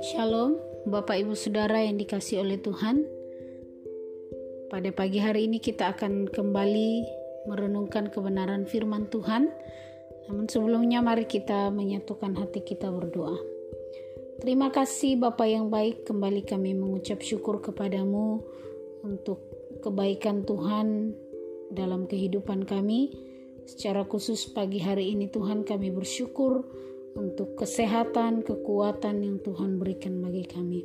Shalom, Bapak Ibu Saudara yang dikasih oleh Tuhan. Pada pagi hari ini kita akan kembali merenungkan kebenaran firman Tuhan. Namun sebelumnya mari kita menyatukan hati kita berdoa. Terima kasih Bapak yang baik, kembali kami mengucap syukur kepadamu untuk kebaikan Tuhan dalam kehidupan kami. Secara khusus pagi hari ini Tuhan kami bersyukur untuk kesehatan, kekuatan yang Tuhan berikan bagi kami.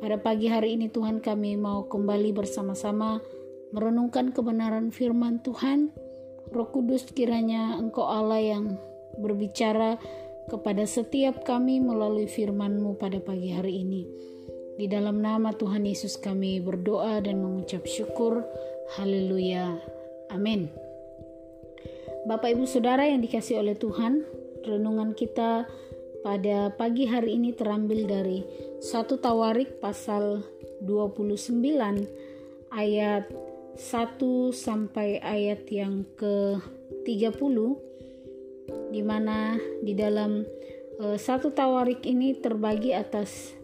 Pada pagi hari ini Tuhan kami mau kembali bersama-sama merenungkan kebenaran firman Tuhan. Roh Kudus kiranya Engkau Allah yang berbicara kepada setiap kami melalui firman-Mu pada pagi hari ini. Di dalam nama Tuhan Yesus kami berdoa dan mengucap syukur. Haleluya. Amin. Bapak Ibu Saudara yang dikasih oleh Tuhan, renungan kita pada pagi hari ini terambil dari 1 Tawarik pasal 29 ayat 1 sampai ayat yang ke-30 di mana di dalam uh, satu tawarik ini terbagi atas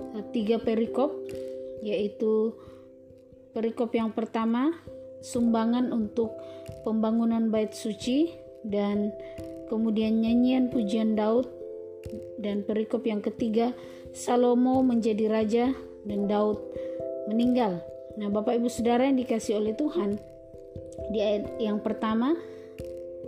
uh, tiga perikop yaitu perikop yang pertama sumbangan untuk pembangunan bait suci dan kemudian nyanyian pujian Daud dan perikop yang ketiga Salomo menjadi raja dan Daud meninggal. Nah, Bapak Ibu Saudara yang dikasih oleh Tuhan, di ayat yang pertama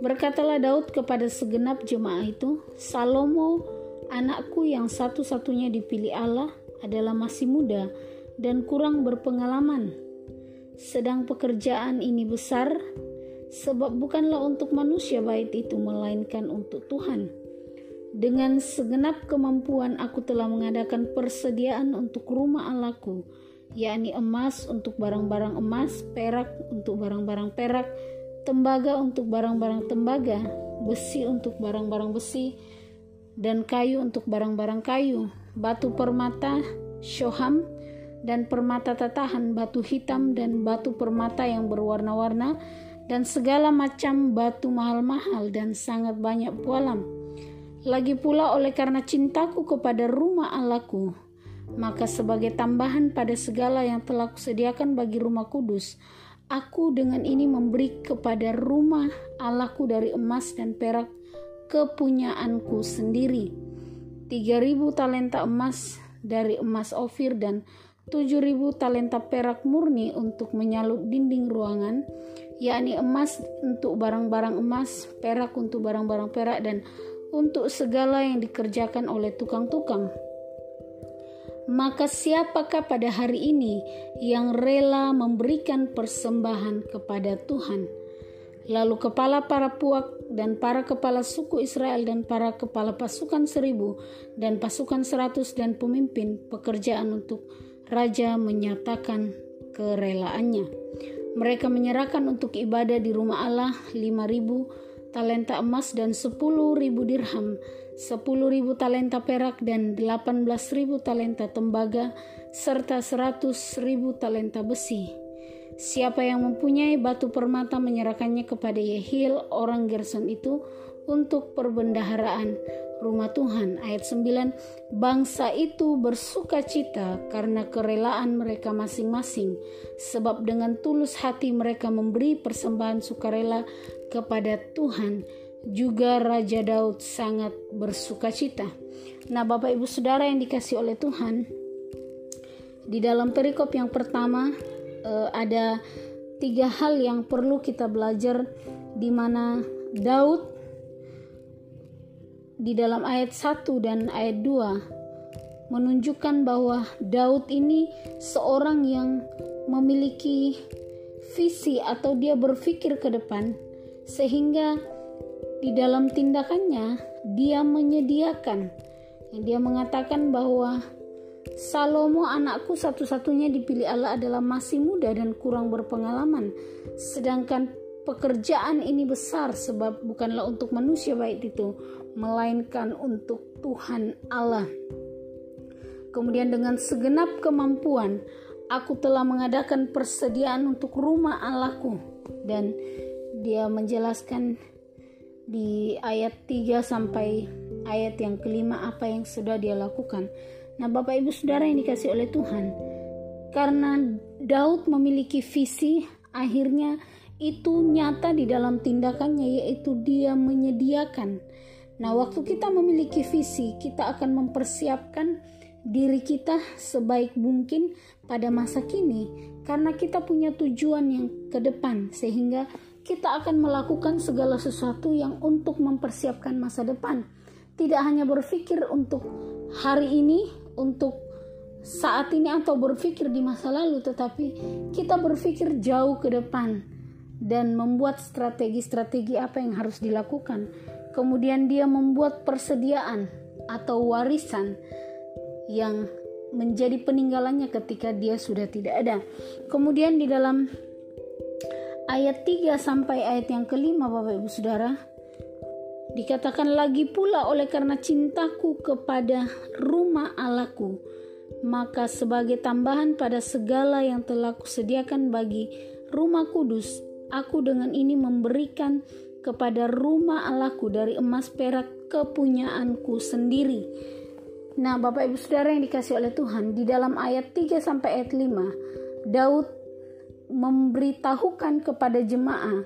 berkatalah Daud kepada segenap jemaah itu, Salomo anakku yang satu-satunya dipilih Allah adalah masih muda dan kurang berpengalaman. Sedang pekerjaan ini besar sebab bukanlah untuk manusia bait itu melainkan untuk Tuhan. Dengan segenap kemampuan aku telah mengadakan persediaan untuk rumah Allahku, yakni emas untuk barang-barang emas, perak untuk barang-barang perak, tembaga untuk barang-barang tembaga, besi untuk barang-barang besi, dan kayu untuk barang-barang kayu, batu permata, syoham, dan permata tatahan, batu hitam dan batu permata yang berwarna-warna, dan segala macam batu mahal-mahal dan sangat banyak pualam. Lagi pula oleh karena cintaku kepada rumah Allahku, maka sebagai tambahan pada segala yang telah kusediakan bagi rumah kudus, aku dengan ini memberi kepada rumah Allahku dari emas dan perak kepunyaanku sendiri. 3000 talenta emas dari emas ofir dan 7000 talenta perak murni untuk menyalut dinding ruangan yakni emas untuk barang-barang emas, perak untuk barang-barang perak, dan untuk segala yang dikerjakan oleh tukang-tukang. Maka siapakah pada hari ini yang rela memberikan persembahan kepada Tuhan? Lalu kepala para puak dan para kepala suku Israel dan para kepala pasukan seribu dan pasukan seratus dan pemimpin pekerjaan untuk raja menyatakan kerelaannya. Mereka menyerahkan untuk ibadah di rumah Allah 5000 talenta emas dan 10.000 dirham, 10.000 talenta perak dan 18.000 talenta tembaga serta 100.000 talenta besi. Siapa yang mempunyai batu permata menyerahkannya kepada Yehil orang Gerson itu untuk perbendaharaan rumah Tuhan. Ayat 9, bangsa itu bersuka cita karena kerelaan mereka masing-masing, sebab dengan tulus hati mereka memberi persembahan sukarela kepada Tuhan. Juga Raja Daud sangat bersuka cita. Nah, Bapak Ibu Saudara yang dikasih oleh Tuhan, di dalam perikop yang pertama eh, ada tiga hal yang perlu kita belajar di mana Daud di dalam ayat 1 dan ayat 2 menunjukkan bahwa Daud ini seorang yang memiliki visi atau dia berpikir ke depan sehingga di dalam tindakannya dia menyediakan. Dia mengatakan bahwa Salomo anakku satu-satunya dipilih Allah adalah masih muda dan kurang berpengalaman. Sedangkan pekerjaan ini besar sebab bukanlah untuk manusia baik itu melainkan untuk Tuhan Allah. Kemudian dengan segenap kemampuan aku telah mengadakan persediaan untuk rumah Allahku dan dia menjelaskan di ayat 3 sampai ayat yang kelima apa yang sudah dia lakukan. Nah, Bapak Ibu Saudara yang dikasih oleh Tuhan, karena Daud memiliki visi, akhirnya itu nyata di dalam tindakannya yaitu dia menyediakan. Nah, waktu kita memiliki visi, kita akan mempersiapkan diri kita sebaik mungkin pada masa kini karena kita punya tujuan yang ke depan sehingga kita akan melakukan segala sesuatu yang untuk mempersiapkan masa depan. Tidak hanya berpikir untuk hari ini, untuk saat ini atau berpikir di masa lalu, tetapi kita berpikir jauh ke depan dan membuat strategi-strategi apa yang harus dilakukan. Kemudian dia membuat persediaan atau warisan yang menjadi peninggalannya ketika dia sudah tidak ada. Kemudian di dalam ayat 3 sampai ayat yang kelima Bapak Ibu Saudara dikatakan lagi pula oleh karena cintaku kepada rumah Allahku maka sebagai tambahan pada segala yang telah kusediakan bagi rumah kudus aku dengan ini memberikan kepada rumah Allahku dari emas perak kepunyaanku sendiri. Nah, Bapak Ibu Saudara yang dikasih oleh Tuhan, di dalam ayat 3 sampai ayat 5, Daud memberitahukan kepada jemaah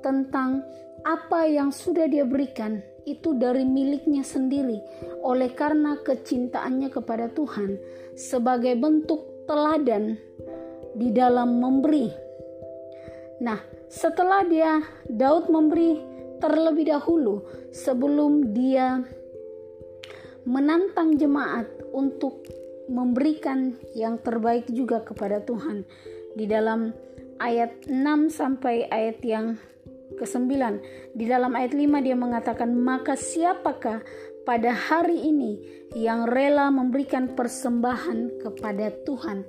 tentang apa yang sudah dia berikan itu dari miliknya sendiri oleh karena kecintaannya kepada Tuhan sebagai bentuk teladan di dalam memberi. Nah, setelah dia Daud memberi terlebih dahulu sebelum dia menantang jemaat untuk memberikan yang terbaik juga kepada Tuhan. Di dalam ayat 6 sampai ayat yang ke-9 di dalam ayat 5 dia mengatakan maka siapakah pada hari ini yang rela memberikan persembahan kepada Tuhan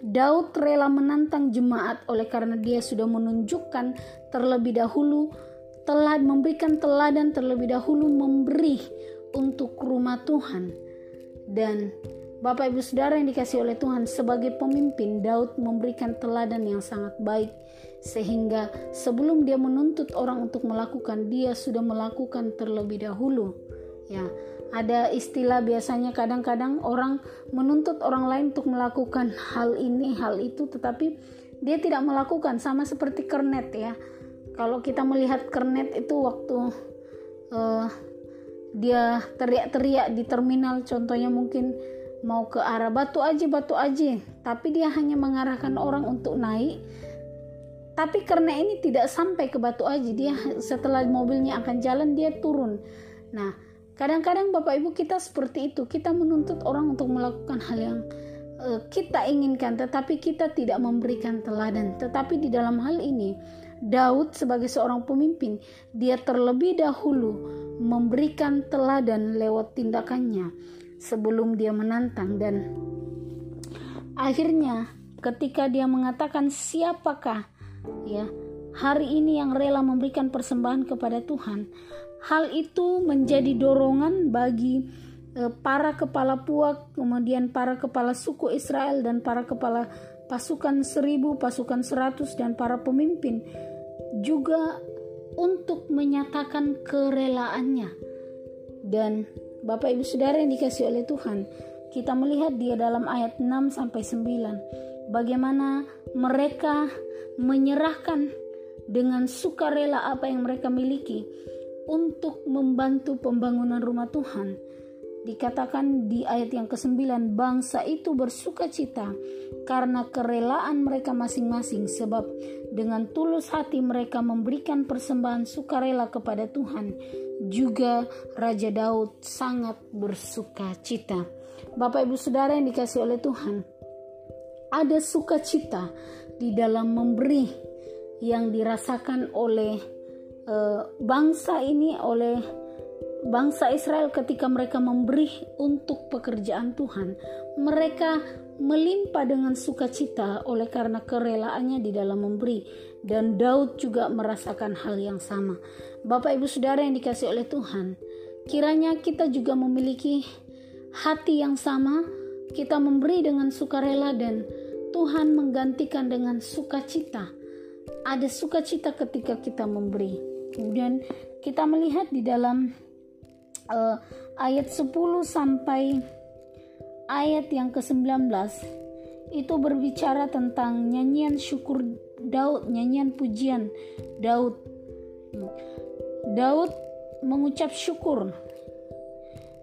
Daud rela menantang jemaat oleh karena dia sudah menunjukkan terlebih dahulu telah memberikan teladan terlebih dahulu memberi untuk rumah Tuhan. Dan Bapak Ibu Saudara yang dikasih oleh Tuhan sebagai pemimpin Daud memberikan teladan yang sangat baik. Sehingga sebelum dia menuntut orang untuk melakukan dia sudah melakukan terlebih dahulu ya ada istilah biasanya kadang-kadang orang menuntut orang lain untuk melakukan hal ini, hal itu, tetapi dia tidak melakukan sama seperti kernet ya. Kalau kita melihat kernet itu waktu uh, dia teriak-teriak di terminal, contohnya mungkin mau ke arah batu aja, batu aja, tapi dia hanya mengarahkan orang untuk naik. Tapi karena ini tidak sampai ke batu aja, dia setelah mobilnya akan jalan dia turun. Nah, Kadang-kadang Bapak Ibu kita seperti itu, kita menuntut orang untuk melakukan hal yang uh, kita inginkan, tetapi kita tidak memberikan teladan. Tetapi di dalam hal ini, Daud sebagai seorang pemimpin, dia terlebih dahulu memberikan teladan lewat tindakannya sebelum dia menantang dan akhirnya ketika dia mengatakan siapakah ya hari ini yang rela memberikan persembahan kepada Tuhan Hal itu menjadi dorongan bagi e, para kepala puak, kemudian para kepala suku Israel dan para kepala pasukan seribu, pasukan seratus dan para pemimpin juga untuk menyatakan kerelaannya. Dan Bapak Ibu Saudara yang dikasih oleh Tuhan, kita melihat dia dalam ayat 6 sampai 9 bagaimana mereka menyerahkan dengan sukarela apa yang mereka miliki untuk membantu pembangunan rumah Tuhan. Dikatakan di ayat yang ke-9, bangsa itu bersuka cita karena kerelaan mereka masing-masing sebab dengan tulus hati mereka memberikan persembahan sukarela kepada Tuhan. Juga Raja Daud sangat bersuka cita. Bapak Ibu Saudara yang dikasih oleh Tuhan, ada sukacita di dalam memberi yang dirasakan oleh Eh, bangsa ini oleh bangsa Israel ketika mereka memberi untuk pekerjaan Tuhan. Mereka melimpah dengan sukacita oleh karena kerelaannya di dalam memberi dan Daud juga merasakan hal yang sama. Bapak Ibu Saudara yang dikasih oleh Tuhan, kiranya kita juga memiliki hati yang sama, kita memberi dengan sukarela dan Tuhan menggantikan dengan sukacita. Ada sukacita ketika kita memberi. Kemudian kita melihat di dalam uh, ayat 10 sampai ayat yang ke-19 itu berbicara tentang nyanyian syukur Daud, nyanyian pujian Daud. Daud mengucap syukur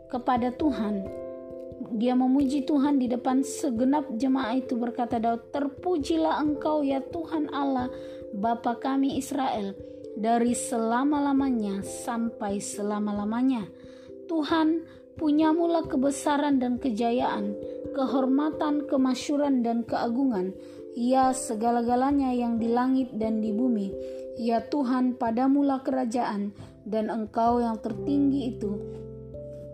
kepada Tuhan. Dia memuji Tuhan di depan segenap jemaah itu berkata Daud, "Terpujilah Engkau ya Tuhan Allah, Bapa kami Israel, dari selama-lamanya sampai selama-lamanya." Tuhan punya mula kebesaran dan kejayaan, kehormatan, kemasyuran dan keagungan. Ya segala-galanya yang di langit dan di bumi. Ya Tuhan pada mula kerajaan dan engkau yang tertinggi itu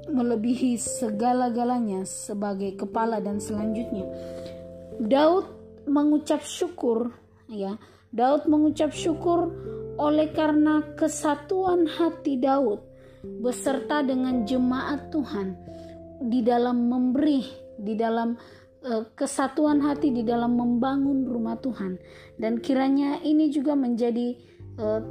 melebihi segala-galanya sebagai kepala dan selanjutnya. Daud mengucap syukur ya. Daud mengucap syukur oleh karena kesatuan hati Daud beserta dengan jemaat Tuhan di dalam memberi, di dalam uh, kesatuan hati, di dalam membangun rumah Tuhan. Dan kiranya ini juga menjadi uh,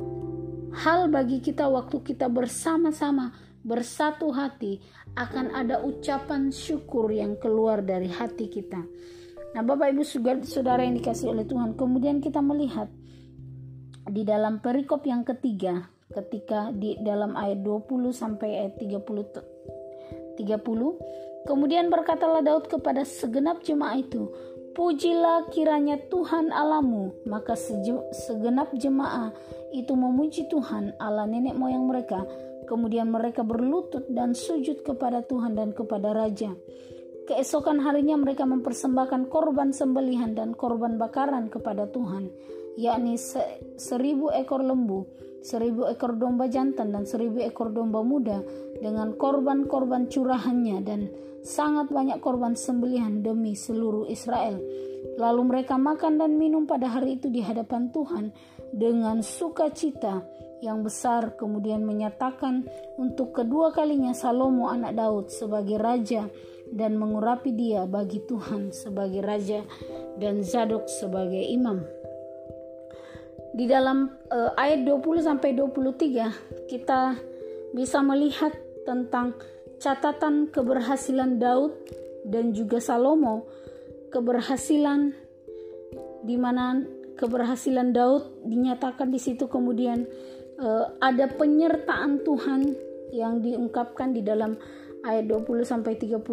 hal bagi kita waktu kita bersama-sama bersatu hati akan ada ucapan syukur yang keluar dari hati kita. Nah, Bapak Ibu Saudara yang dikasih oleh Tuhan, kemudian kita melihat di dalam perikop yang ketiga ketika di dalam ayat 20 sampai ayat 30 30 kemudian berkatalah Daud kepada segenap jemaah itu pujilah kiranya Tuhan Alamu maka segenap jemaah itu memuji Tuhan Allah nenek moyang mereka kemudian mereka berlutut dan sujud kepada Tuhan dan kepada raja. Keesokan harinya mereka mempersembahkan korban sembelihan dan korban bakaran kepada Tuhan, yakni seribu ekor lembu seribu ekor domba jantan dan seribu ekor domba muda dengan korban-korban curahannya dan sangat banyak korban sembelihan demi seluruh Israel. Lalu mereka makan dan minum pada hari itu di hadapan Tuhan dengan sukacita yang besar kemudian menyatakan untuk kedua kalinya Salomo anak Daud sebagai raja dan mengurapi dia bagi Tuhan sebagai raja dan Zadok sebagai imam di dalam uh, ayat 20 sampai 23 kita bisa melihat tentang catatan keberhasilan Daud dan juga Salomo. Keberhasilan di mana keberhasilan Daud dinyatakan di situ. Kemudian uh, ada penyertaan Tuhan yang diungkapkan di dalam ayat 20 sampai 35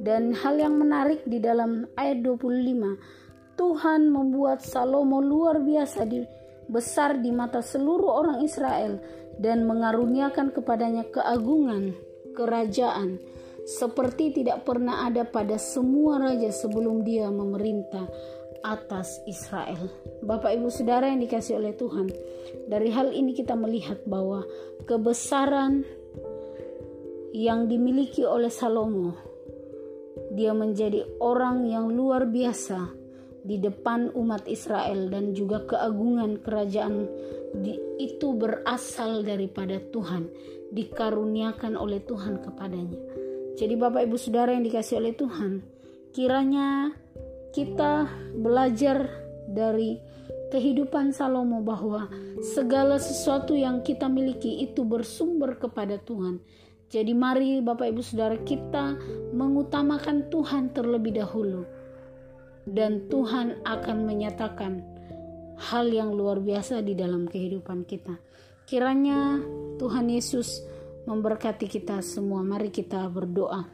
dan hal yang menarik di dalam ayat 25 Tuhan membuat Salomo luar biasa di, besar di mata seluruh orang Israel dan mengaruniakan kepadanya keagungan kerajaan seperti tidak pernah ada pada semua raja sebelum dia memerintah atas Israel. Bapak Ibu Saudara yang dikasih oleh Tuhan, dari hal ini kita melihat bahwa kebesaran yang dimiliki oleh Salomo dia menjadi orang yang luar biasa di depan umat Israel dan juga keagungan kerajaan di, itu berasal daripada Tuhan, dikaruniakan oleh Tuhan kepadanya. Jadi Bapak Ibu Saudara yang dikasih oleh Tuhan, kiranya kita belajar dari kehidupan Salomo bahwa segala sesuatu yang kita miliki itu bersumber kepada Tuhan. Jadi mari Bapak Ibu Saudara kita mengutamakan Tuhan terlebih dahulu dan Tuhan akan menyatakan hal yang luar biasa di dalam kehidupan kita. Kiranya Tuhan Yesus memberkati kita semua. Mari kita berdoa.